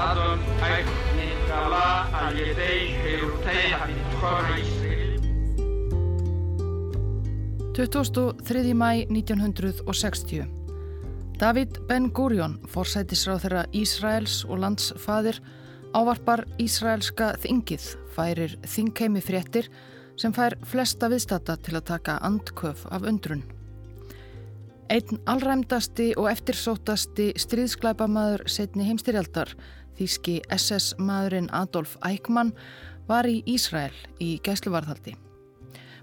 أظن أن الله על ידי חירותי הביטחון הישראלי 23. mæ 1960. David Ben-Gurion, forsætisráð þeirra Ísraels og landsfaðir, ávarpar Ísraelska þingið, færir þingheimi fréttir sem fær flesta viðstata til að taka andköf af undrun. Einn allræmdasti og eftirsótasti stríðsklæpamaður setni heimstyrjaldar, þýski SS-maðurinn Adolf Eichmann, var í Ísrael í gæsluvarðhaldi.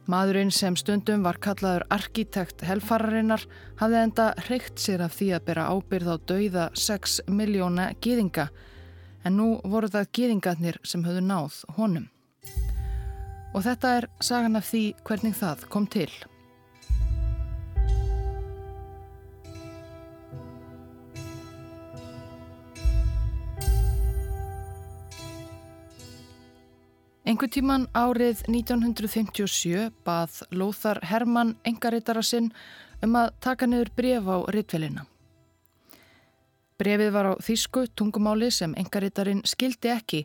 Maðurinn sem stundum var kallaður arkitekt helfararinnar hafði enda hreikt sér af því að bera ábyrð á dauða 6 miljóna gýðinga en nú voru það gýðingarnir sem höfðu náð honum. Og þetta er sagan af því hvernig það kom til. Engu tíman árið 1957 bað Lóþar Hermann engaritara sinn um að taka niður bref á ritvelina. Brefið var á þýsku tungumáli sem engaritarin skildi ekki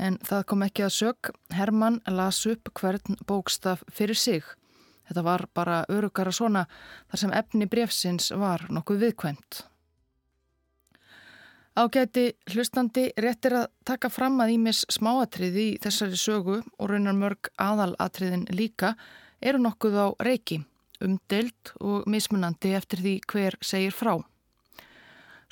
en það kom ekki að sög. Hermann las upp hvern bókstaf fyrir sig. Þetta var bara örugara svona þar sem efni brefsins var nokkuð viðkvæmt. Ágæti hlustandi réttir að taka fram að ímis smáatriði í þessari sögu og raunar mörg aðalatriðin líka eru nokkuð á reiki, umdelt og mismunandi eftir því hver segir frá.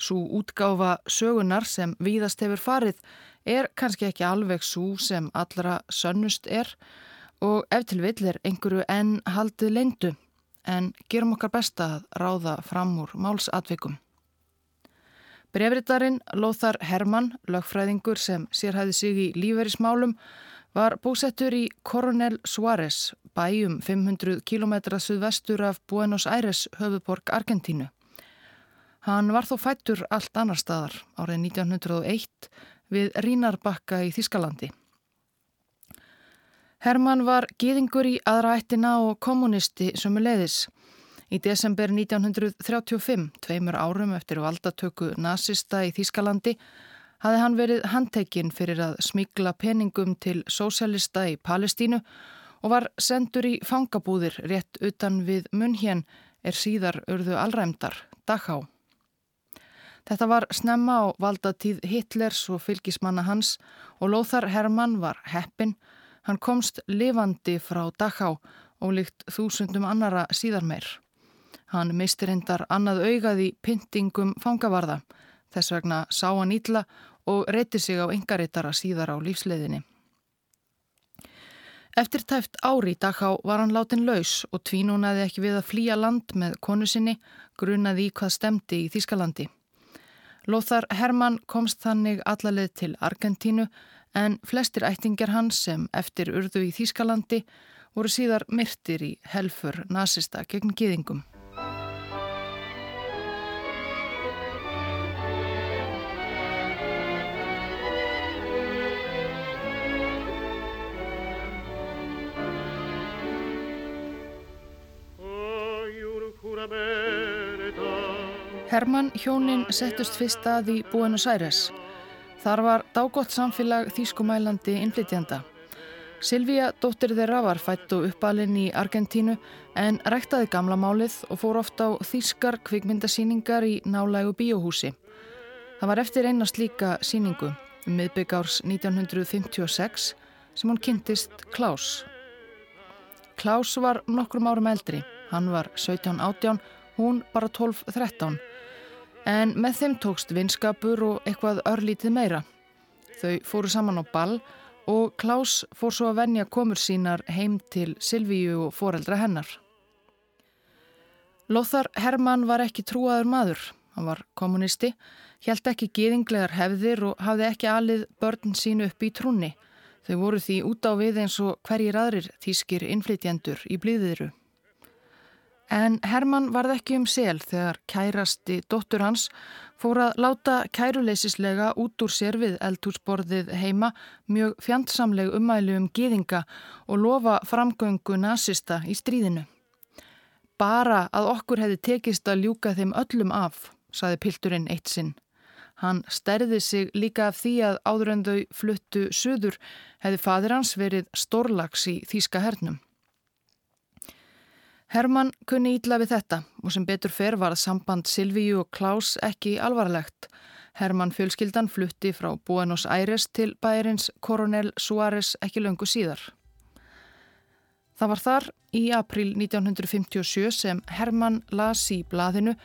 Svo útgáfa sögunar sem víðast hefur farið er kannski ekki alveg svo sem allra sönnust er og ef til vill er einhverju enn haldið leindu en gerum okkar besta að ráða fram úr málsatvikum. Brefritarinn Lóþar Hermann, lögfræðingur sem sérhæði sig í líferismálum, var búsettur í Coronel Suárez, bæjum 500 km suðvestur af Buenos Aires, höfuborg Argentínu. Hann var þó fættur allt annar staðar árið 1901 við Rínarbakka í Þískalandi. Hermann var gýðingur í aðra ættina og kommunisti sömuleiðis. Í desember 1935, tveimur árum eftir valdatöku nazista í Þýskalandi, hafði hann verið handtekinn fyrir að smigla peningum til sósælista í Palestínu og var sendur í fangabúðir rétt utan við munhjén er síðar urðu allræmdar, Dachau. Þetta var snemma á valdatíð Hitlers og fylgismanna hans og Lothar Hermann var heppin. Hann komst lifandi frá Dachau og líkt þúsundum annara síðar meir. Hann mistir hendar annað augað í pyntingum fangavarða. Þess vegna sá hann ítla og reytti sig á yngaritara síðar á lífsleiðinni. Eftir tæft ári í Dachau var hann látin laus og tvínúnaði ekki við að flýja land með konu sinni, grunaði í hvað stemdi í Þískalandi. Lóþar Hermann komst þannig allalið til Argentínu en flestir ættingar hans sem eftir urðu í Þískalandi voru síðar myrtir í helfur nazista gegn giðingum. Hermann hjónin settust fyrst að í Buenos Aires. Þar var dágott samfélag þýskumælandi innflytjanda. Silvíja, dóttir þeirra, var fætt og uppalinn í Argentínu en ræktaði gamla málið og fór ofta á þýskar kvikmyndasýningar í nálægu bíóhúsi. Það var eftir eina slíka síningu um miðbyggárs 1956 sem hún kynntist Klaus. Klaus var nokkrum árum eldri. Hann var 17-18, hún bara 12-13 en með þeim tókst vinskapur og eitthvað örlítið meira. Þau fóru saman á ball og Klaus fór svo að venja komur sínar heim til Silvíu og foreldra hennar. Lóþar Hermann var ekki trúaður maður, hann var kommunisti, held ekki geðinglegar hefðir og hafði ekki alið börn sínu upp í trúni. Þau voru því út á við eins og hverjir aðrir þýskir innflytjendur í blíðiðru. En Hermann varð ekki um sel þegar kærasti dóttur hans fór að láta kæruleysislega út úr sér við eldhúsborðið heima mjög fjandsamleg umælu um geðinga og lofa framgöngu nazista í stríðinu. Bara að okkur hefði tekist að ljúka þeim öllum af, saði pilturinn eitt sinn. Hann stærði sig líka af því að áður en þau fluttu söður hefði fadir hans verið stórlags í Þíska hernum. Hermann kunni ítla við þetta og sem betur fer var samband Silvíu og Klaus ekki alvarlegt. Hermann fjölskyldan flutti frá Buenos Aires til bæjarins Coronel Suárez ekki löngu síðar. Það var þar í april 1957 sem Hermann las í blaðinu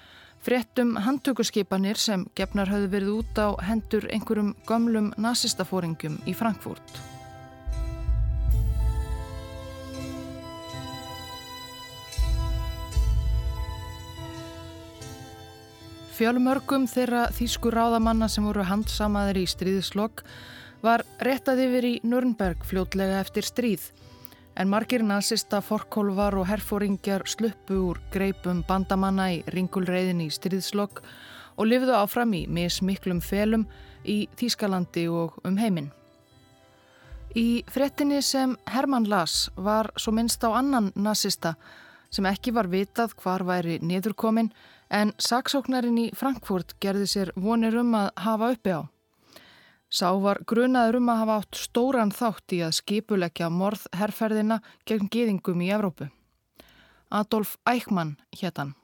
fréttum handtökuskipanir sem gefnar höfðu verið út á hendur einhverjum gömlum nazistafóringum í Frankfurt. Fjölmörgum þeirra þýsku ráðamanna sem voru handsamaðir í stríðslokk var réttað yfir í Nürnberg fljótlega eftir stríð en margir nazista forkólvar og herfóringjar sluppu úr greipum bandamanna í ringulreiðin í stríðslokk og lifðu áfram í mismiklum felum í Þýskalandi og um heiminn. Í frettinni sem Hermann las var svo minnst á annan nazista sem ekki var vitað hvar væri niðurkomin en saksóknarinn í Frankfurt gerði sér vonir um að hafa uppi á. Sá var grunaður um að hafa átt stóran þátt í að skipuleggja morðherrferðina gegn geðingum í Evrópu. Adolf Eichmann héttan.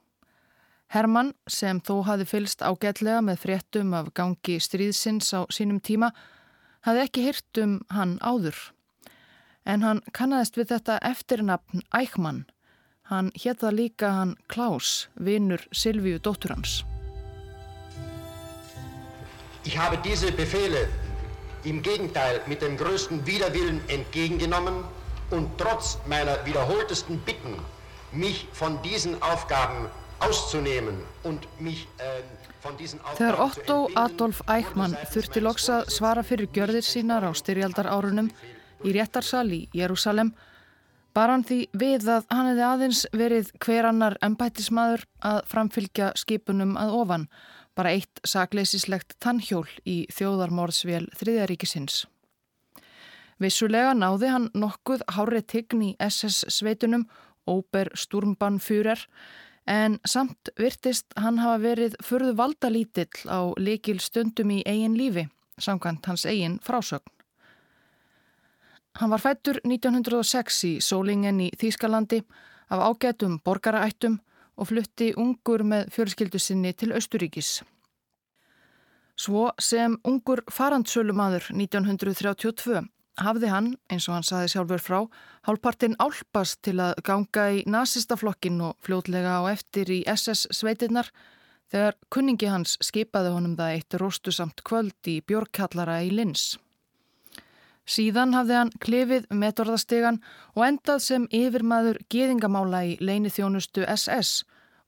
Hermann, sem þó hafi fylst ágætlega með fréttum af gangi stríðsins á sínum tíma, hafi ekki hyrt um hann áður. En hann kannadist við þetta eftirnafn Eichmann Hann hétta líka hann Klaus, vinnur Silvíu dóttur hans. Ich habe diese Befehle im Gegenteil mit dem größten Widerwillen entgegengenommen und trotz meiner wiederholtesten Bitten, mich von diesen Aufgaben auszunehmen und mich äh, von diesen Aufgaben Þegar Otto Adolf Eichmann þurfti loks að svara fyrir gjörðir sínar á styrjaldar árunum í réttarsal í Jérúsalem Bar hann því við að hann hefði aðeins verið hver annar ennbættismadur að framfylgja skipunum að ofan, bara eitt sakleisislegt tannhjól í þjóðarmorðsvél þriðaríkisins. Vissulega náði hann nokkuð hárið tign í SS-sveitunum, Óber Sturmbann-Führer, en samt virtist hann hafa verið fyrðu valdalítill á likil stundum í eigin lífi, samkvæmt hans eigin frásögn. Hann var fættur 1906 í Sólingen í Þýskalandi af ágætum borgaraættum og flutti ungur með fjölskyldu sinni til Östuríkis. Svo sem ungur farandsölumadur 1932 hafði hann, eins og hann saði sjálfur frá, hálfpartinn álpast til að ganga í nazistaflokkin og fljótlega á eftir í SS-sveitinnar þegar kunningi hans skipaði honum það eitt róstusamt kvöld í Björkkallara í Lins. Síðan hafði hann klefið metorðastegan og endað sem yfirmaður geðingamála í leini þjónustu SS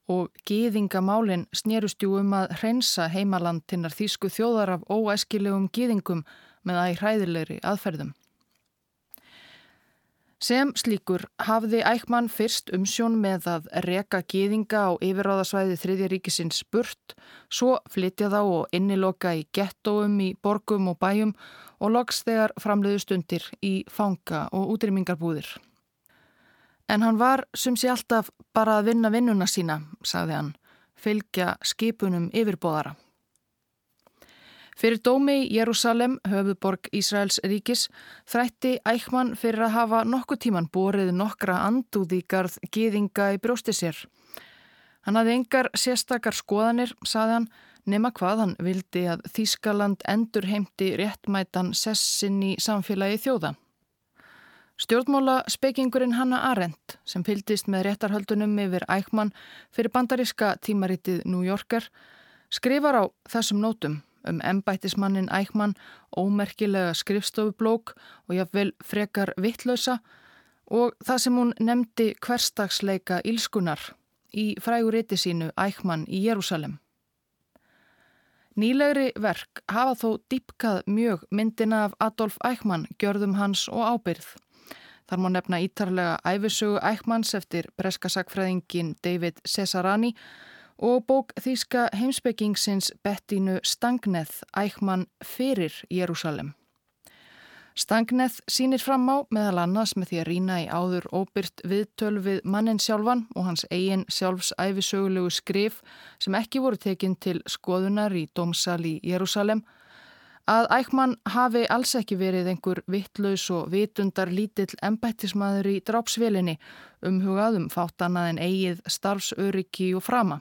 og geðingamálin snerustjú um að hreinsa heimaland tinnar þýsku þjóðar af óæskilegum geðingum með í hræðilegri aðferðum. Sem slíkur hafði Ækman fyrst umsjón með að reka gýðinga á yfirráðasvæði þriðja ríkisins burt, svo flytja þá og inniloka í gettóum í borgum og bæjum og loks þegar framleiðu stundir í fanga og útrymmingarbúðir. En hann var sem sé alltaf bara að vinna vinnuna sína, sagði hann, fylgja skipunum yfirbóðara. Fyrir dómi í Jérúsalem, höfuborg Ísraels ríkis, þrætti Ækman fyrir að hafa nokkuð tíman borið nokkra andúðíkarð gýðinga í brjósti sér. Hann hafði engar sérstakar skoðanir, saði hann, nema hvað hann vildi að Þískaland endur heimti réttmætan sessin í samfélagi þjóða. Stjórnmóla spekingurinn Hanna Arendt sem fyldist með réttarhöldunum yfir Ækman fyrir bandaríska tímaritið New Yorker skrifar á þessum nótum um embættismannin Ækman, ómerkilega skrifstofublók og jáfnvel frekar vittlausa og það sem hún nefndi hverstagsleika ílskunar í fræguriti sínu Ækman í Jérúsalem. Nýlegri verk hafa þó dýpkað mjög myndina af Adolf Ækman, gjörðum hans og ábyrð. Þar má nefna ítarlega æfisögu Ækmans eftir breskasakfræðingin David Cesarani og bók þýska heimsbyggingsins Bettinu Stangneth ækman fyrir Jérúsalem. Stangneth sínir fram á meðal annars með því að rína í áður óbyrt viðtöl við mannin sjálfan og hans eigin sjálfsæfisögulegu skrif sem ekki voru tekinn til skoðunar í Dómsal í Jérúsalem að ækman hafi alls ekki verið einhver vittlaus og vitundar lítill embættismadur í drápsvelinni umhugaðum fátt annað en eigið starfsöryggi og frama.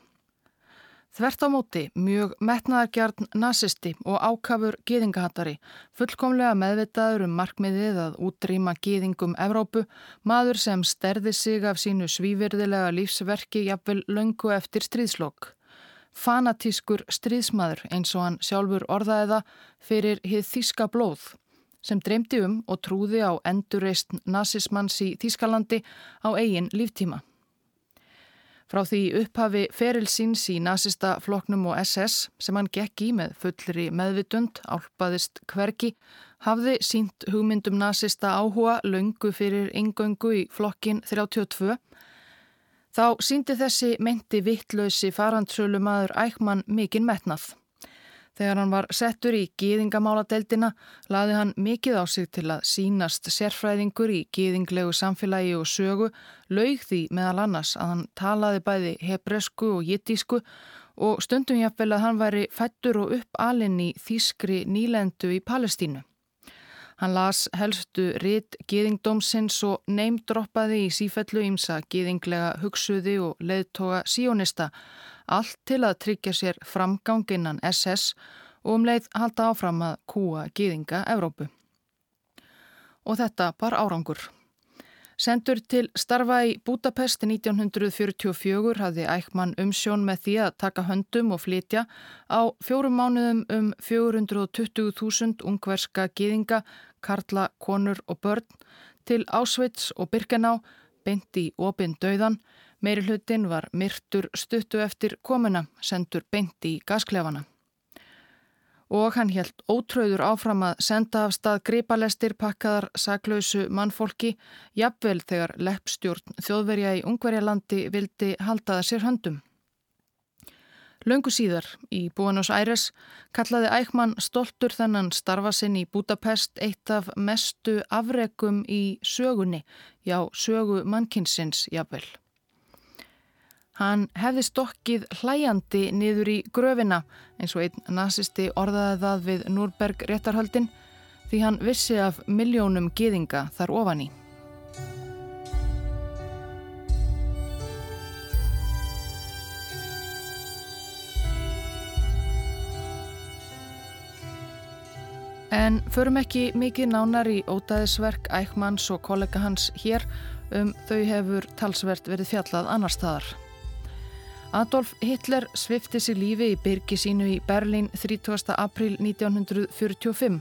Þvert á móti, mjög metnaðargjarn nazisti og ákafur gýðingahattari, fullkomlega meðvitaður um markmiðið að útrýma gýðingum Evrópu, maður sem sterði sig af sínu svívirðilega lífsverki jafnvel löngu eftir stríðslokk. Fanatískur stríðsmaður eins og hann sjálfur orðaði það fyrir hið þíska blóð sem dreymdi um og trúði á endurreist nazismanns í Þískalandi á eigin líftíma. Frá því upphafi ferilsins í nazista floknum og SS sem hann gekk í með fullri meðvitund, álpaðist hverki, hafði sínt hugmyndum nazista áhuga löngu fyrir ingöngu í flokkin 32. Þá síndi þessi meinti vittlösi farandsölu maður ækman mikinn metnað. Þegar hann var settur í gýðingamáladeldina laði hann mikið á sig til að sínast sérfræðingur í gýðinglegu samfélagi og sögu, laug því meðal annars að hann talaði bæði hebresku og jittísku og stundum jáfnvel að hann væri fættur og upp alinn í þýskri nýlendu í Palestínu. Hann las helstu ritt gýðingdómsins og neymdroppaði í sífellu ímsa gýðinglega hugsuði og leðtoga síónista allt til að tryggja sér framganginnan SS og um leið halda áfram að kúa gýðinga Evrópu. Og þetta bar árangur. Sendur til starfa í Budapest 1944 hafði Ækman umsjón með því að taka höndum og flytja á fjórum mánuðum um 420.000 ungverska gýðinga, karla, konur og börn til Ásvits og Birkená, beint í opinn döiðan Meiri hlutin var myrtur stuttu eftir komuna, sendur beint í gasklefana. Og hann helt ótröður áfram að senda af stað gripalestir pakkaðar saklausu mannfólki, jafnvel þegar leppstjórn þjóðverja í Ungverjalandi vildi haldaða sér höndum. Laungu síðar í Buenos Aires kallaði Ækman stoltur þennan starfa sinn í Budapest eitt af mestu afrekum í sögunni, já sögu mannkinsins jafnvel. Hann hefði stokkið hlæjandi niður í gröfina eins og einn nazisti orðaði það við Núrberg réttarhöldin því hann vissi af miljónum geðinga þar ofan í. En förum ekki mikið nánar í ótaðisverk Ækmanns og kollega hans hér um þau hefur talsvert verið fjallað annar staðar. Adolf Hitler svifti sig lífi í byrgi sínu í Berlín 30. april 1945.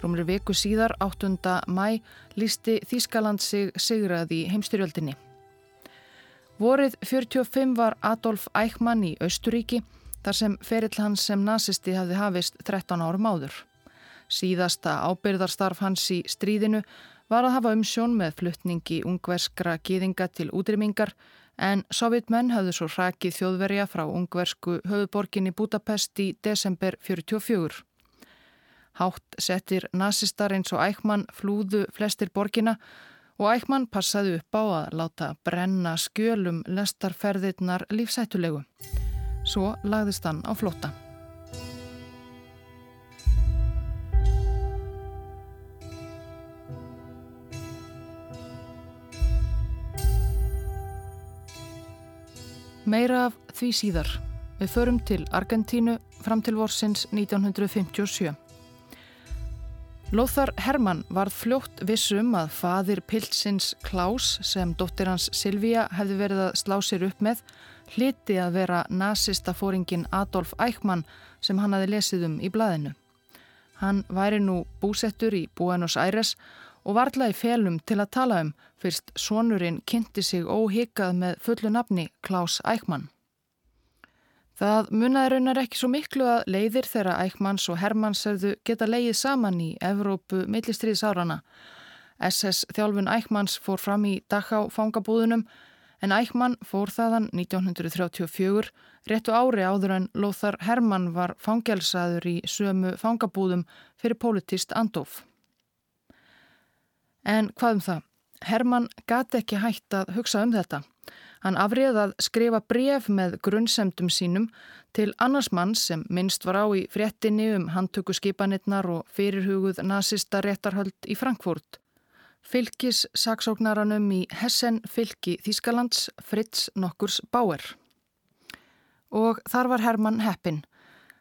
Rúmri veku síðar, 8. mæ, lísti Þískaland sig sigrað í heimstyrjöldinni. Vorið 45 var Adolf Eichmann í Austuríki þar sem ferill hans sem nazisti hafði hafist 13 árum áður. Síðasta ábyrðarstarf hans í stríðinu var að hafa umsjón með fluttningi ungverskra gýðinga til útrymmingar en sovjetmenn hafðu svo hrakið þjóðverja frá ungversku höfuborginni Budapest í desember 44. Hátt settir nazistar eins og Ækman flúðu flestir borgina og Ækman passaði upp á að láta brenna skjölum lestarferðirnar lífsættulegu. Svo lagðist hann á flóta. Meira af því síðar. Við förum til Argentínu fram til vorsins 1957. Lóþar Hermann varð fljótt vissum að fadir Pilsins Klaus sem dóttir hans Silvíja hefði verið að slá sér upp með hliti að vera nazista fóringin Adolf Eichmann sem hann hafi lesið um í blaðinu. Hann væri nú búsettur í Buenos Aires og varðlaði felum til að tala um fyrst sonurinn kynnti sig óhigað með fullu nafni Klaus Eichmann. Það munnaði raunar ekki svo miklu að leiðir þeirra Eichmanns og Hermanns hefðu geta leið saman í Evrópu millistriðsárana. SS þjálfun Eichmanns fór fram í Dachau fangabúðunum en Eichmann fór þaðan 1934 réttu ári áður en Lothar Hermann var fangelsaður í sömu fangabúðum fyrir politist andof. En hvað um það? Hermann gati ekki hægt að hugsa um þetta. Hann afrið að skrifa bref með grunnsemdum sínum til annars mann sem minnst var á í fréttinni um handtöku skipanirnar og fyrirhuguð nazista réttarhöld í Frankfurt. Fylgis saksóknaranum í Hessen fylgi Þískalands Fritz Nokkurs Bauer. Og þar var Hermann heppin.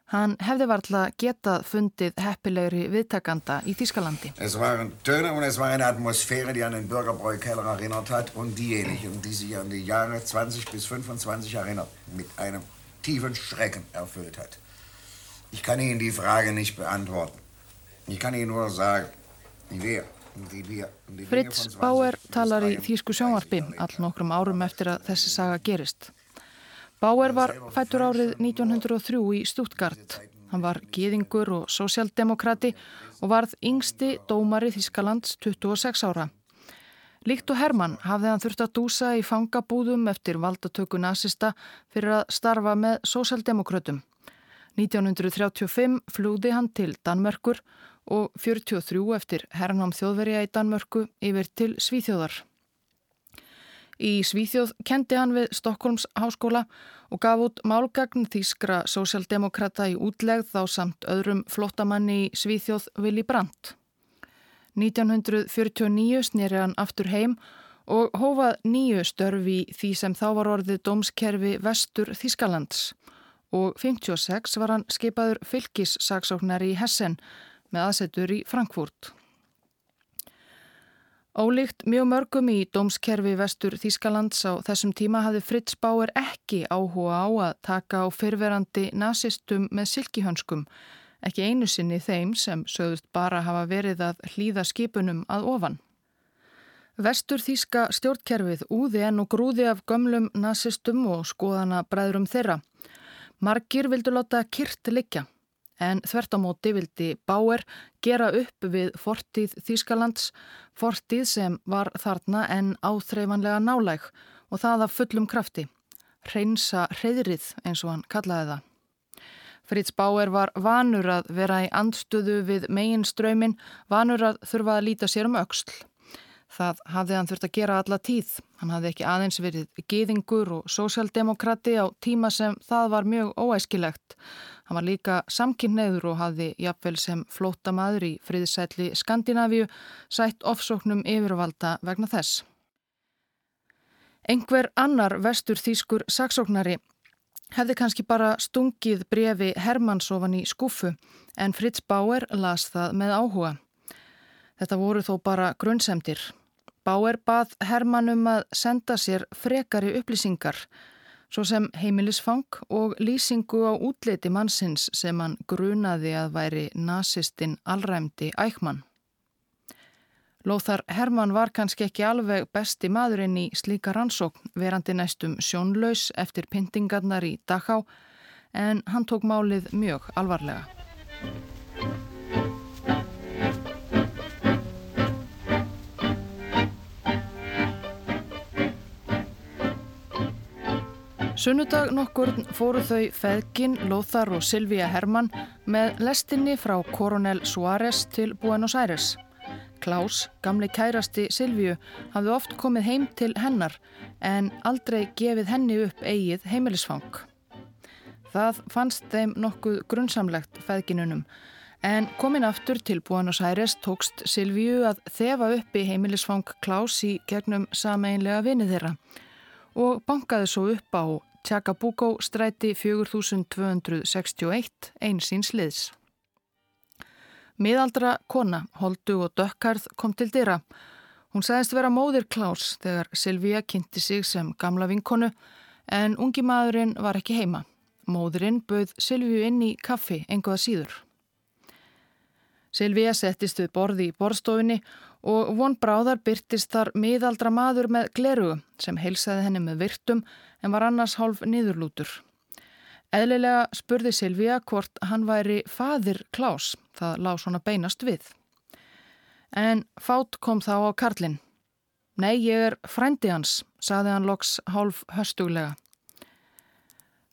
Hann hefði varðla getað fundið heppilegri viðtakanda í Þískalandi. Es waren Töne und es war eine Atmosphäre, die an den Bürgerbräu-Keller erinnert hat und diejenigen, die sich an die Jahre 20 bis 25 erinnert, mit einem tiefen Schrecken erfüllt hat. Ich kann Ihnen die Frage nicht beantworten. Ich kann Ihnen nur sagen, wir, die wir... Die Fritz Bauer talar í Þísku sjónvarpi all nokkrum árum eftir að þessi saga gerist. Bauer var fættur árið 1903 í Stuttgart. Hann var gýðingur og sósjaldemokrati og varð yngsti dómari Þískalands 26 ára. Líkt og Hermann hafði hann þurft að dúsa í fangabúðum eftir valdatöku nazista fyrir að starfa með sósjaldemokratum. 1935 flúði hann til Danmörkur og 43 eftir hernám þjóðverja í Danmörku yfir til Svíþjóðar. Í Svíþjóð kendi hann við Stokkólms háskóla og gaf út málgagn þýskra sósjaldemokrata í útlegð þá samt öðrum flottamanni í Svíþjóð Vili Brandt. 1949 snýri hann aftur heim og hófað nýju störfi því sem þá var orðið dómskerfi vestur Þískalands og 56 var hann skipaður fylgissaksóknari í Hessen með aðsetur í Frankfurt. Ólíkt mjög mörgum í dómskerfi vestur Þískalands á þessum tíma hafði Fritz Bauer ekki áhuga á að taka á fyrverandi nazistum með silkihönskum, ekki einu sinni þeim sem sögðust bara hafa verið að hlýða skipunum að ofan. Vestur Þíska stjórnkerfið úði enn og grúði af gömlum nazistum og skoðana bræðrum þeirra. Margir vildu láta kyrt liggja en þvert á móti vildi Bauer gera upp við fortíð Þýskalands, fortíð sem var þarna en áþreifanlega nálæg og það af fullum krafti. Hreinsa hreyðrið eins og hann kallaði það. Fritz Bauer var vanur að vera í andstöðu við megin strömin, vanur að þurfa að líta sér um auksl. Það hafði hann þurft að gera alla tíð. Hann hafði ekki aðeins verið geðingur og sósjaldemokrati á tíma sem það var mjög óæskilegt. Hann var líka samkynneður og hafði jafnvel sem flóta maður í friðsætli Skandinavíu sætt ofsóknum yfirvalda vegna þess. Engver annar vestur þýskur saksóknari hefði kannski bara stungið brefi Hermannsofan í skúfu en Fritz Bauer las það með áhuga. Þetta voru þó bara grunnsemdir. Bauer bað Hermann um að senda sér frekari upplýsingar svo sem heimilisfang og lýsingu á útleiti mannsins sem hann grunaði að væri nazistin allræmdi ækman. Lóþar Hermann var kannski ekki alveg besti maðurinn í slíka rannsókn verandi næstum sjónlaus eftir pyntingarnar í Dachau en hann tók málið mjög alvarlega. Sunnudag nokkur fóru þau Feðgin, Lóþar og Silvíja Hermann með lestinni frá Coronel Suárez til Buenos Aires. Klaus, gamli kærasti Silvíu, hafði oft komið heim til hennar en aldrei gefið henni upp eigið heimilisfang. Það fannst þeim nokkuð grunnsamlegt feðginunum en komin aftur til Buenos Aires tókst Silvíu að þefa upp í heimilisfang Klaus í gegnum sameinlega vinið þeirra og bankaði svo upp á Tjakabuko stræti 4261 einsins liðs. Miðaldra kona, holdu og dökkarð kom til dyrra. Hún sagðist vera móðir Klaus þegar Silvíja kynnti sig sem gamla vinkonu en ungi maðurinn var ekki heima. Móðurinn bauð Silvíu inn í kaffi enguða síður. Silvíja settist við borði í borðstofinni og von bráðar byrtist þar miðaldra maður með glerugu sem heilsaði henni með virtum en var annars hálf niðurlútur. Eðlilega spurði Silvíja hvort hann væri fadir Klaus, það lág svona beinast við. En fát kom þá á Karlinn. Nei, ég er frændi hans, saði hann loks hálf höstuglega.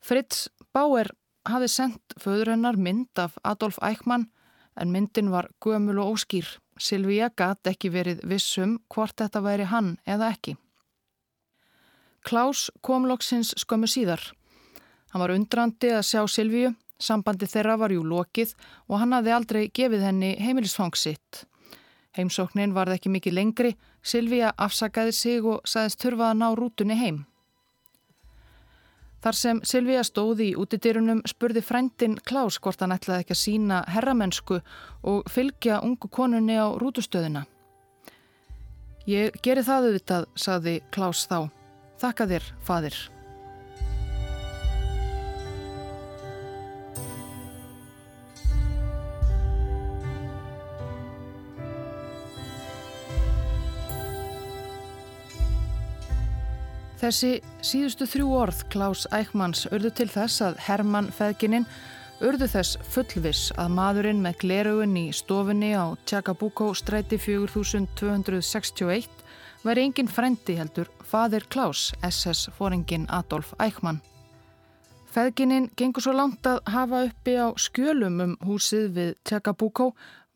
Fritz Bauer hafi sendt föður hennar mynd af Adolf Eichmann en myndin var gömul og óskýr. Silvíja gatt ekki verið vissum hvort þetta væri hann eða ekki. Klaus kom loksins skömmu síðar. Hann var undrandi að sjá Silvíu, sambandi þeirra var jú lokið og hann hafði aldrei gefið henni heimilisfang sitt. Heimsóknin varð ekki mikið lengri, Silvíja afsakaði sig og sagðist þurfa að ná rútunni heim. Þar sem Silvíja stóði í útidyrunum spurði frændin Klaus hvort hann ætlaði ekki að sína herramennsku og fylgja ungu konunni á rútustöðuna. Ég geri það auðvitað, sagði Klaus þá. Þakka þér, fadir. Þessi síðustu þrjú orð Klaus Eichmanns urðu til þess að Hermann feðgininn urðu þess fullvis að maðurinn með glerugun í stofunni á Tjakabuko stræti 4261 væri engin frendi heldur fadir Klaus, SS-fóringin Adolf Eichmann. Feðgininn gengur svo langt að hafa uppi á skjölum um húsið við Tjakabuko,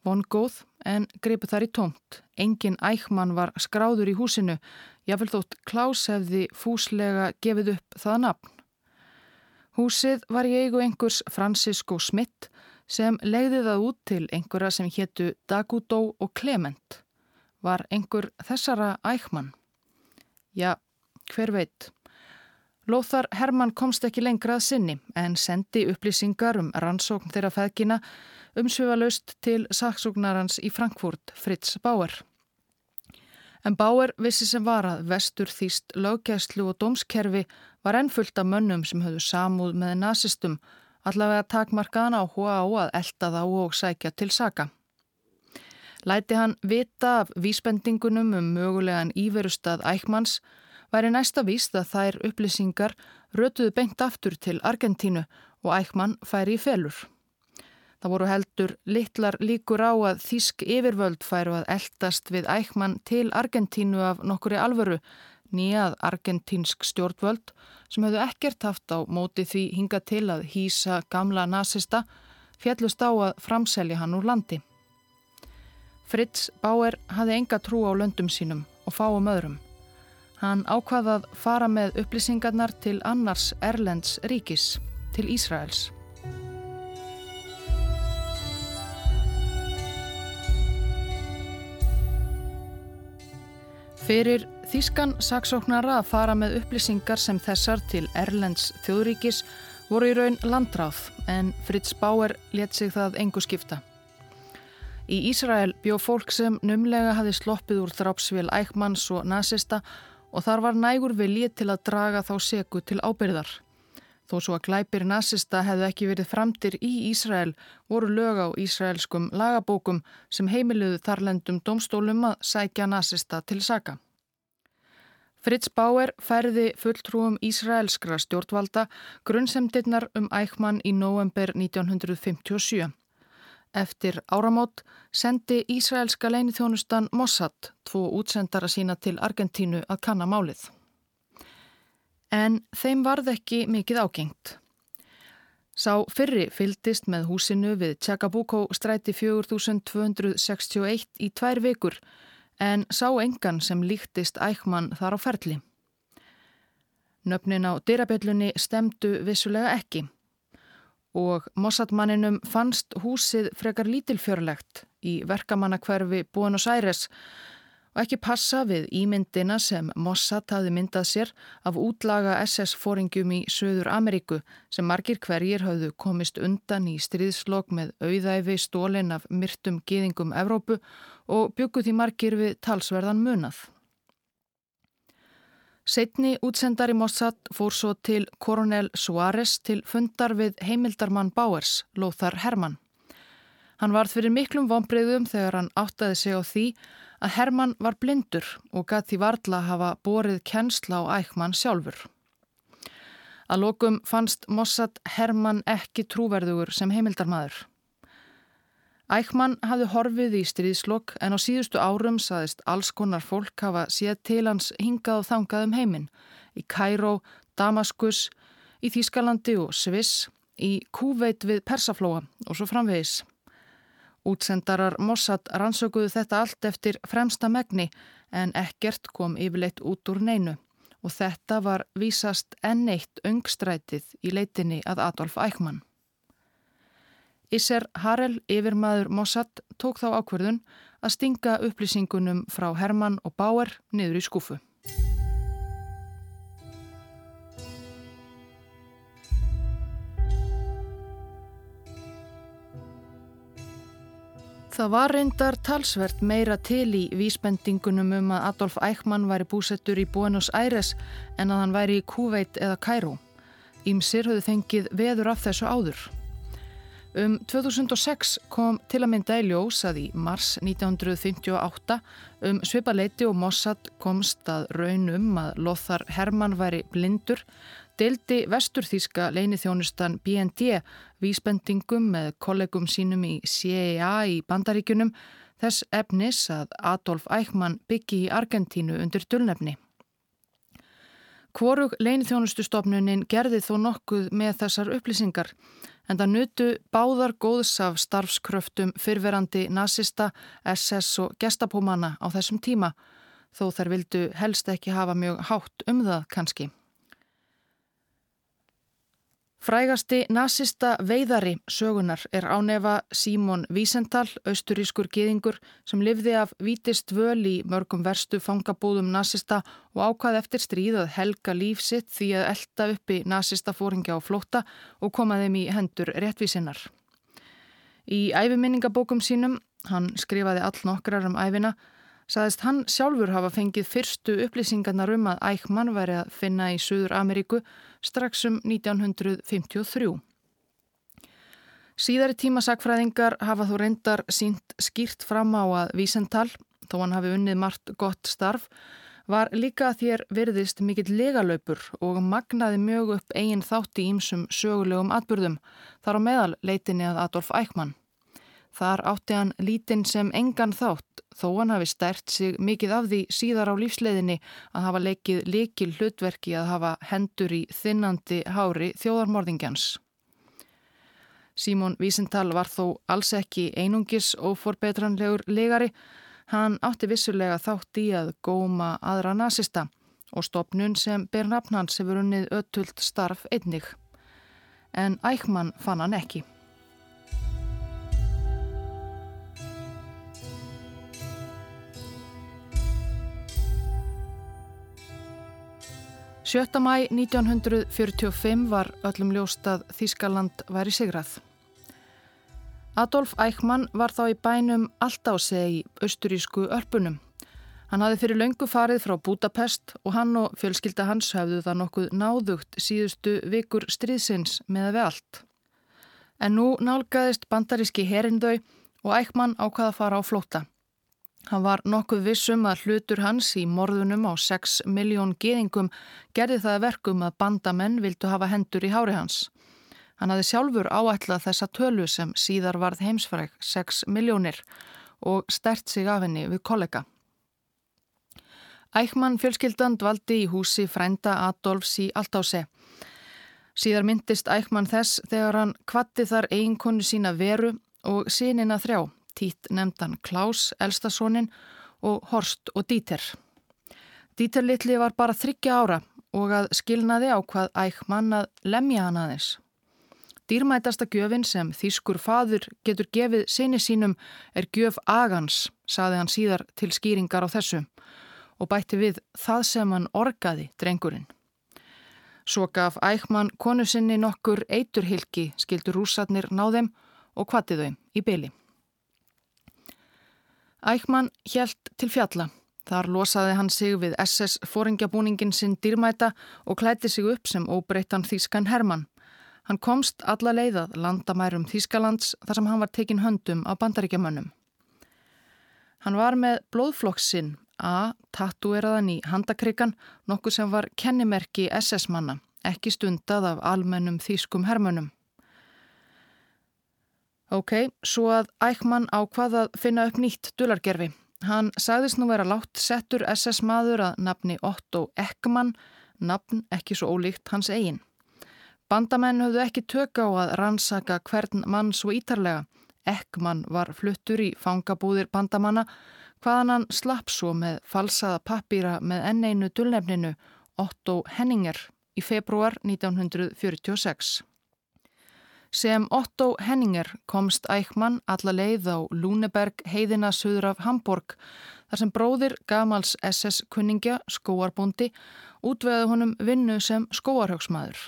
von góð, en greipu þar í tómt. Engin Eichmann var skráður í húsinu, jáfnvel þótt Klaus hefði fúslega gefið upp það nafn. Húsið var í eigu einhvers Francisco Smith sem legði það út til einhverja sem héttu Dagudó og Clement. Var einhver þessara Eichmann? Já, hver veit. Lóþar Hermann komst ekki lengra að sinni en sendi upplýsingar um rannsókn þeirra feðgina umsvöfalaust til saksóknarans í Frankfurt, Fritz Bauer. En Bauer vissi sem var að vestur þýst löggæslu og dómskerfi var ennfullt af mönnum sem höfðu samúð með nazistum, allavega takmarkaðan á hóa á að elda þá og sækja til saka. Læti hann vita af vísbendingunum um mögulegan íverustad ækmanns væri næsta víst að þær upplýsingar rötuðu beint aftur til Argentínu og ækmann færi í felur. Það voru heldur litlar líkur á að þísk yfirvöld færu að eldast við ækmann til Argentínu af nokkuri alvöru nýjað argentínsk stjórnvöld sem hefðu ekkert haft á móti því hinga til að hýsa gamla nazista fjallust á að framselja hann úr landi. Fritz Bauer hafði enga trú á löndum sínum og fáum öðrum. Hann ákvaðað fara með upplýsingarnar til annars Erlends ríkis, til Ísraels. Fyrir Þískan saksóknara að fara með upplýsingar sem þessar til Erlends þjóðríkis voru í raun landráð en Fritz Bauer let sig það engu skipta. Í Ísrael bjó fólk sem numlega hafi sloppið úr drápsvél ækmanns og nazista og þar var nægur viljið til að draga þá seku til ábyrðar. Þó svo að glæpir nazista hefðu ekki verið framtir í Ísrael voru lög á ísraelskum lagabókum sem heimiluðu þarlendum domstólum að sækja nazista til saka. Fritz Bauer færði fulltrúum Ísraelskra stjórnvalda grunnsemdirnar um ækman í november 1957. Eftir áramót sendi Ísraelska leinithjónustan Mossad tvo útsendara sína til Argentínu að kanna málið. En þeim varð ekki mikið ágengt. Sá fyrri fyldist með húsinu við Tjakabuko stræti 4261 í tvær vikur en sá engan sem líktist ækman þar á ferli. Nöfnin á dyrabellunni stemdu vissulega ekki og Mossadmanninum fannst húsið frekar lítilfjörlegt í verkamannakverfi Buenos Aires og ekki passa við ímyndina sem Mossad hafði myndað sér af útlaga SS-fóringjum í Söður Ameríku sem margir hverjir hafðu komist undan í stríðslokk með auðæfi stólinn af myrtum geðingum Evrópu og bygguð því margir við talsverðan munað. Setni útsendari Mossad fór svo til Coronel Suárez til fundar við heimildarmann Báers, Lóþar Hermann. Hann varð fyrir miklum vonbreyðum þegar hann áttaði sig á því að Hermann var blindur og gæti varðla hafa borið kennsla á ækmann sjálfur. Að lokum fannst Mossad Hermann ekki trúverðugur sem heimildarmadur. Ækmann hafði horfið í stríðslokk en á síðustu árum saðist alls konar fólk hafa séð til hans hingað og þangað um heiminn. Í Kæró, Damaskus, í Þýskalandi og Sviss, í Kúveit við Persaflóa og svo framvegis. Útsendarar Mossad rannsökuðu þetta allt eftir fremsta megni en ekkert kom yfirleitt út úr neinu og þetta var vísast enn eitt öngstrætið í leitinni að Adolf Eichmann. Isser Harel, yfirmaður Mossad, tók þá ákverðun að stinga upplýsingunum frá Hermann og Bauer niður í skúfu. Það var reyndar talsvert meira til í vísbendingunum um að Adolf Eichmann væri búsettur í Buenos Aires en að hann væri í Kuveit eða Kæró. Ímsir höfðu fengið veður af þessu áður. Um 2006 kom til að mynda í ljós að í mars 1958 um svipaleiti og Mossad komst að raunum að Lothar Hermann væri blindur Dildi vesturþíska leinithjónustan BND vísbendingum með kollegum sínum í CIA í bandaríkunum þess efnis að Adolf Eichmann byggi í Argentínu undir dölnefni. Kvorug leinithjónustustofnunin gerði þó nokkuð með þessar upplýsingar en það nutu báðar góðs af starfskröftum fyrverandi nazista, SS og gestapómana á þessum tíma þó þær vildu helst ekki hafa mjög hátt um það kannski. Frægasti nazista veiðari sögunar er ánefa Símon Wiesenthal, austurískur geðingur sem livði af vítist völ í mörgum verstu fangabúðum nazista og ákvað eftir stríð að helga líf sitt því að elda uppi nazista fóringja á flótta og koma þeim í hendur réttvísinnar. Í æfiminningabókum sínum, hann skrifaði all nokkrar um æfina, saðist hann sjálfur hafa fengið fyrstu upplýsingarnar um að Eichmann væri að finna í Suður Ameríku strax um 1953. Síðari tímasakfræðingar hafa þó reyndar sínt skýrt fram á að Vísental, þó hann hafi unnið margt gott starf, var líka þér virðist mikill legalöpur og magnaði mjög upp eigin þátt í ímsum sögulegum atbyrðum, þar á meðal leitinni að Adolf Eichmann. Þar átti hann lítinn sem engan þátt þó hann hafi stert sig mikið af því síðar á lífsleiðinni að hafa leikið likil hlutverki að hafa hendur í þinnandi hári þjóðarmorðingjans. Símón Vísintal var þó alls ekki einungis og forbetranlegur legari. Hann átti vissulega þátt í að góma aðra nazista og stopnun sem ber nafnans hefur unnið öttult starf einnig. En Ækman fann hann ekki. 7. mæ 1945 var öllum ljóst að Þískaland væri sigrað. Adolf Eichmann var þá í bænum Altásei í austurísku örpunum. Hann hafði fyrir löngu farið frá Budapest og hann og fjölskylda hans hafðu það nokkuð náðugt síðustu vikur stríðsins með við allt. En nú nálgæðist bandaríski herindau og Eichmann ákvaða að fara á flóta. Hann var nokkuð vissum að hlutur hans í morðunum á 6 miljón geðingum gerði það verkum að bandamenn vildu hafa hendur í hári hans. Hann hafði sjálfur áætlað þessa tölu sem síðar varð heimsfræk 6 miljónir og stert sig af henni við kollega. Ækman fjölskyldan dvaldi í húsi frænda Adolfs í Altáse. Síðar myndist Ækman þess þegar hann kvatti þar eiginkonu sína veru og sínina þrjá Títt nefndan Klaus, elstasonin og Horst og Díter. Díter litli var bara þryggja ára og að skilnaði á hvað æg mann að lemja hann aðeins. Dýrmætasta gjöfin sem þýskur fadur getur gefið sinni sínum er gjöf agans, saði hann síðar til skýringar á þessu og bætti við það sem hann orgaði drengurinn. Svo gaf ægmann konu sinni nokkur eiturhylki skildur rúsatnir náðum og kvatti þau í byli. Ækman hjælt til fjalla. Þar losaði hann sig við SS-fóringjabúningin sinn dýrmæta og klætti sig upp sem óbreyttan Þískan Hermann. Hann komst alla leiðað landamærum Þískalands þar sem hann var tekin höndum á bandaríkjamönnum. Hann var með blóðflokksinn A, tattueraðan í handakryggan, nokkuð sem var kennimerki SS-manna, ekki stundað af almennum Þískum Hermönnum. Ok, svo að Ækman ákvað að finna upp nýtt dulargerfi. Hann sagðist nú vera látt settur SS maður að nafni Otto Ekman, nafn ekki svo ólíkt hans eigin. Bandamenn höfðu ekki tökka á að rannsaka hvern mann svo ítarlega Ekman var fluttur í fangabúðir bandamanna hvaðan hann slapp svo með falsaða pappýra með enneinu dullnefninu Otto Henninger í februar 1946. Sem Otto Henninger komst Eichmann alla leið á Lúneberg heiðina söður af Hamburg þar sem bróðir gamals SS-kunningja, skóarbundi, útveði honum vinnu sem skóarhauksmaður.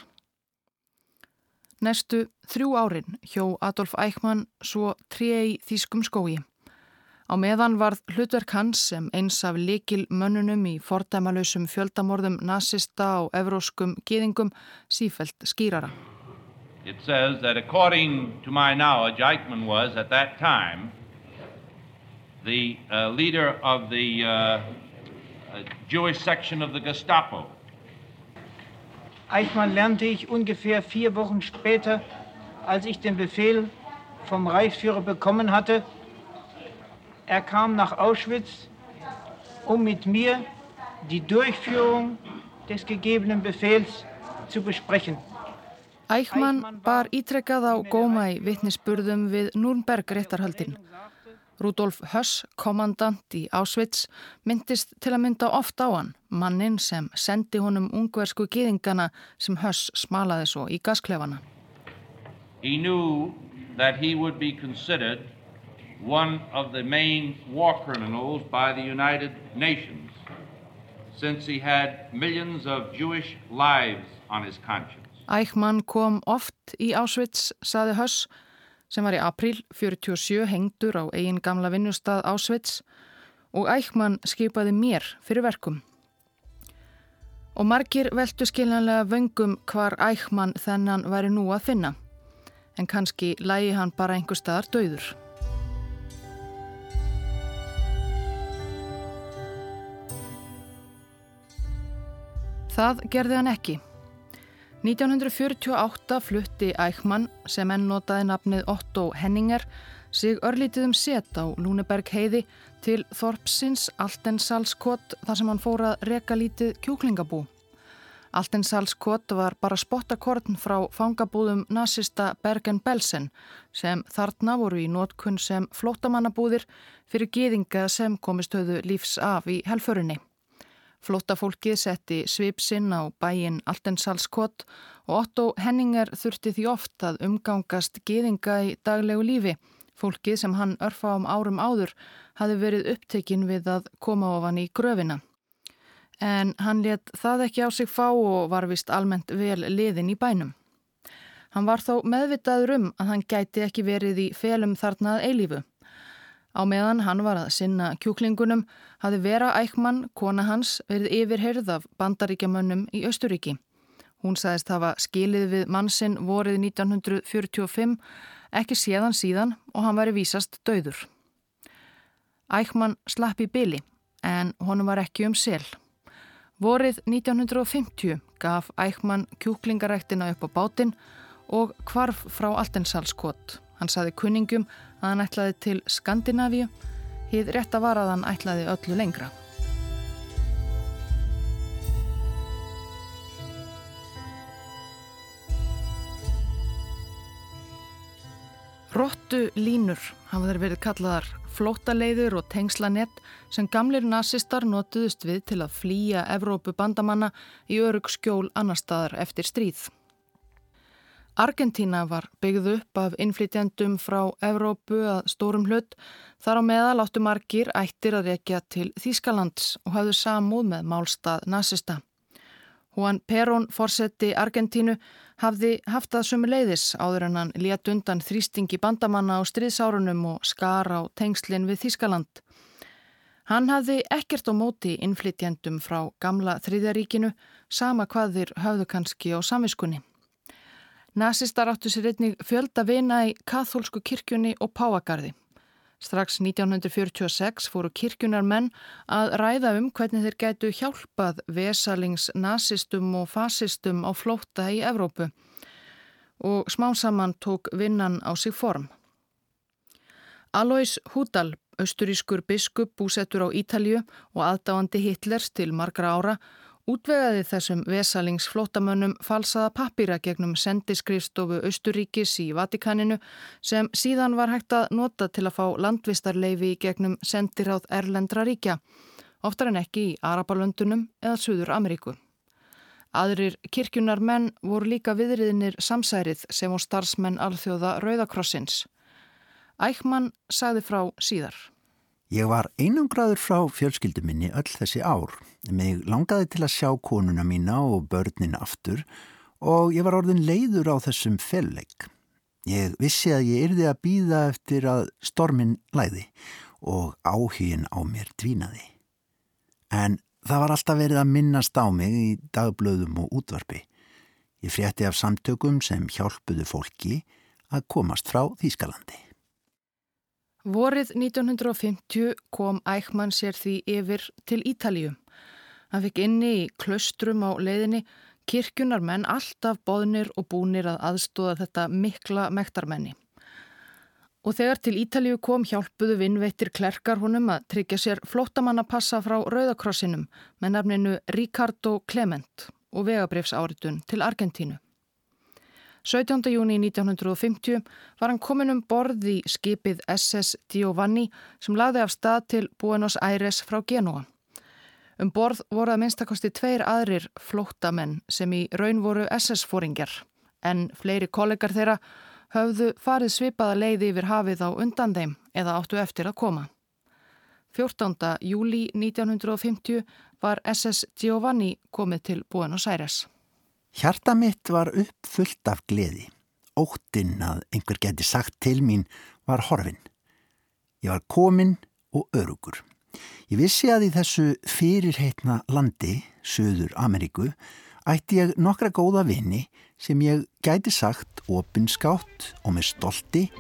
Næstu þrjú árin hjó Adolf Eichmann svo trei þýskum skói. Á meðan varð hlutverk hans sem eins af likil mönnunum í fordæmalösum fjöldamorðum nazista og evróskum gýðingum sífelt skýrara. It says that according to my knowledge, Eichmann was at that time the uh, leader of the uh, uh, Jewish section of the Gestapo. Eichmann lernte ich ungefähr vier Wochen später, als ich den Befehl vom Reichsführer bekommen hatte. Er kam nach Auschwitz, um mit mir die Durchführung des gegebenen Befehls zu besprechen. Ækman bar ítrekkað á góma í vittnisspurðum við Núrnberg réttarhaldin. Rudolf Höss, kommandant í Ásvits, myndist til að mynda oft á hann, mannin sem sendi honum ungversku gýðingana sem Höss smalaði svo í gasklefana. He would be considered one of the main war criminals by the United Nations since he had millions of Jewish lives on his conscience. Ækman kom oft í Ásvits, saði Höss, sem var í april 47 hengdur á eigin gamla vinnustad Ásvits og Ækman skipaði mér fyrir verkum. Og margir veldu skiljanlega vöngum hvar Ækman þennan væri nú að finna, en kannski lægi hann bara einhver staðar döður. Það gerði hann ekki. 1948 flutti Eichmann sem enn notaði nafnið Otto Henninger sig örlítið um set á Lúneberg heiði til Þorpsins Altensalskott þar sem hann fór að reka lítið kjúklingabú. Altensalskott var bara spottakorn frá fangabúðum nazista Bergen-Belsen sem þarna voru í nótkunn sem flótamannabúðir fyrir geðinga sem komist höfðu lífs af í helförinni. Flótafólkið setti svipsinn á bæin Altensalskott og Otto Henninger þurfti því oft að umgangast geðinga í daglegu lífi. Fólkið sem hann örfa um árum áður hafi verið upptekinn við að koma ofan í gröfina. En hann let það ekki á sig fá og var vist almennt vel liðin í bænum. Hann var þó meðvitaður um að hann gæti ekki verið í felum þarnað eilífu. Á meðan hann var að sinna kjúklingunum hafði Vera Ækman, kona hans, verið yfirherð af bandaríkjamönnum í Östuríki. Hún sagðist hafa skilið við mannsinn vorið 1945, ekki séðan síðan og hann væri vísast döður. Ækman slapp í byli en honum var ekki um sel. Vorið 1950 gaf Ækman kjúklingaræktina upp á bátinn og kvarf frá Altensalskott. Hann saði kunningum að hann ætlaði til Skandinavíu, hið rétt að var að hann ætlaði öllu lengra. Rottu línur hafa þeir verið kallaðar flótaleiður og tengslanett sem gamlir nazistar notuðust við til að flýja Evrópu bandamanna í örug skjól annar staðar eftir stríð. Argentína var byggð upp af innflytjandum frá Evrópu að stórum hlut. Þar á meðal áttu margir ættir að rekja til Þýskalands og hafðu samúð með málstað nazista. Juan Perón, fórseti Argentínu, hafði haft það sumu leiðis áður en hann létt undan þrýstingi bandamanna á stríðsárunum og skar á tengslinn við Þýskaland. Hann hafði ekkert á móti innflytjandum frá gamla þriðjaríkinu, sama hvað þeir hafðu kannski á samviskunni. Nazistar áttu sér einnig fjölda vina í kathólsku kirkjunni og Páagarði. Strax 1946 fóru kirkjunar menn að ræða um hvernig þeir gætu hjálpað vesalings nazistum og fasistum á flótta í Evrópu og smá saman tók vinnan á sig form. Alois Húdal, austurískur biskup búsettur á Ítalju og aðdáandi Hitlers til margra ára útvegaði þessum vesalingsflótamönnum falsaða pappýra gegnum sendiskrifstofu Östuríkis í Vatikaninu sem síðan var hægt að nota til að fá landvistarleifi gegnum sendiráð Erlendra ríkja, oftar en ekki í Arabalöndunum eða Suður Ameríku. Aðrir kirkjunar menn voru líka viðriðinir samsærið sem og starfsmenn alþjóða Rauðakrossins. Ækman sagði frá síðar. Ég var einangraður frá fjölskyldu minni öll þessi ár. Mig langaði til að sjá konuna mína og börnin aftur og ég var orðin leiður á þessum felleik. Ég vissi að ég yrði að býða eftir að stormin læði og áhugin á mér dvínaði. En það var alltaf verið að minnast á mig í dagblöðum og útvarpi. Ég frétti af samtökum sem hjálpuðu fólki að komast frá Þýskalandi. Vorið 1950 kom Ækman sér því yfir til Ítalíu. Hann fikk inni í klaustrum á leiðinni kirkjunar menn alltaf boðnir og búnir að aðstóða þetta mikla mektarmenni. Og þegar til Ítalíu kom hjálpuðu vinnveittir klerkar honum að tryggja sér flótamannapassa frá Rauðakrossinum með nafninu Ricardo Clement og vegabrifsáritun til Argentínu. 17. júni 1950 var hann komin um borð í skipið SS Giovanni sem lagði af stað til Buenos Aires frá Genua. Um borð voru að minnstakosti tveir aðrir flóttamenn sem í raun voru SS-fóringjar en fleiri kollegar þeirra höfðu farið svipaða leiði yfir hafið á undan þeim eða áttu eftir að koma. 14. júli 1950 var SS Giovanni komið til Buenos Aires. Hjarta mitt var uppfullt af gleði. Óttinn að einhver geti sagt til mín var horfin. Ég var komin og örugur. Ég vissi að í þessu fyrirheitna landi, Suður Ameríku, ætti ég nokkra góða vini sem ég gæti sagt opinskátt og með stolti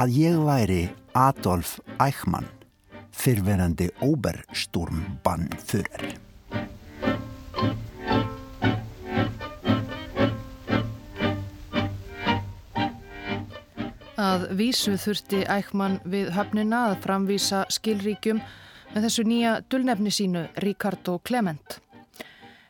að ég væri Adolf Eichmann, fyrverandi Obersturmbannfyrir. Að vísu þurfti ækman við höfnina að framvísa skilríkjum með þessu nýja dullnefni sínu Ricardo Clement.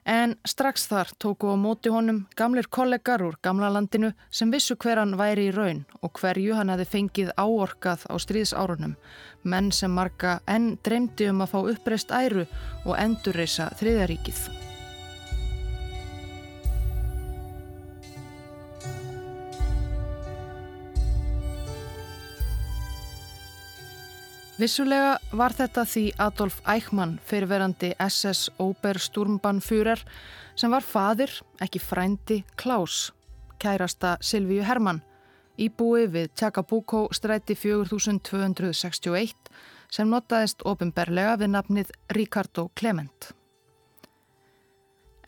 En strax þar tóku á móti honum gamlir kollegar úr gamla landinu sem vissu hver hann væri í raun og hverju hann hefði fengið áorkað á stríðsárunum, menn sem marga enn dreymdi um að fá uppreist æru og endurreisa þriðaríkið. Vissulega var þetta því Adolf Eichmann fyrirverandi SS Obersturmbannfyrer sem var fadir, ekki frændi, Klaus, kærasta Silvíu Hermann, íbúi við Tjakabuko stræti 4261 sem notaðist ofinberlega við nafnið Ricardo Clement.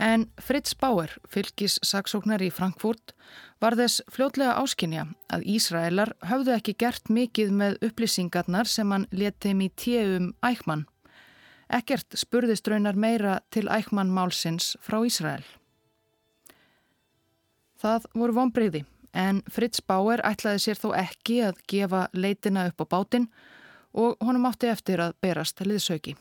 En Fritz Bauer, fylgis saksóknar í Frankfurt, var þess fljótlega áskinja að Ísraelar höfðu ekki gert mikið með upplýsingarnar sem hann letið í tíum ækman. Ekkert spurðist raunar meira til ækman málsins frá Ísrael. Það voru vonbreyði en Fritz Bauer ætlaði sér þó ekki að gefa leitina upp á bátinn og honum átti eftir að berast liðsauki.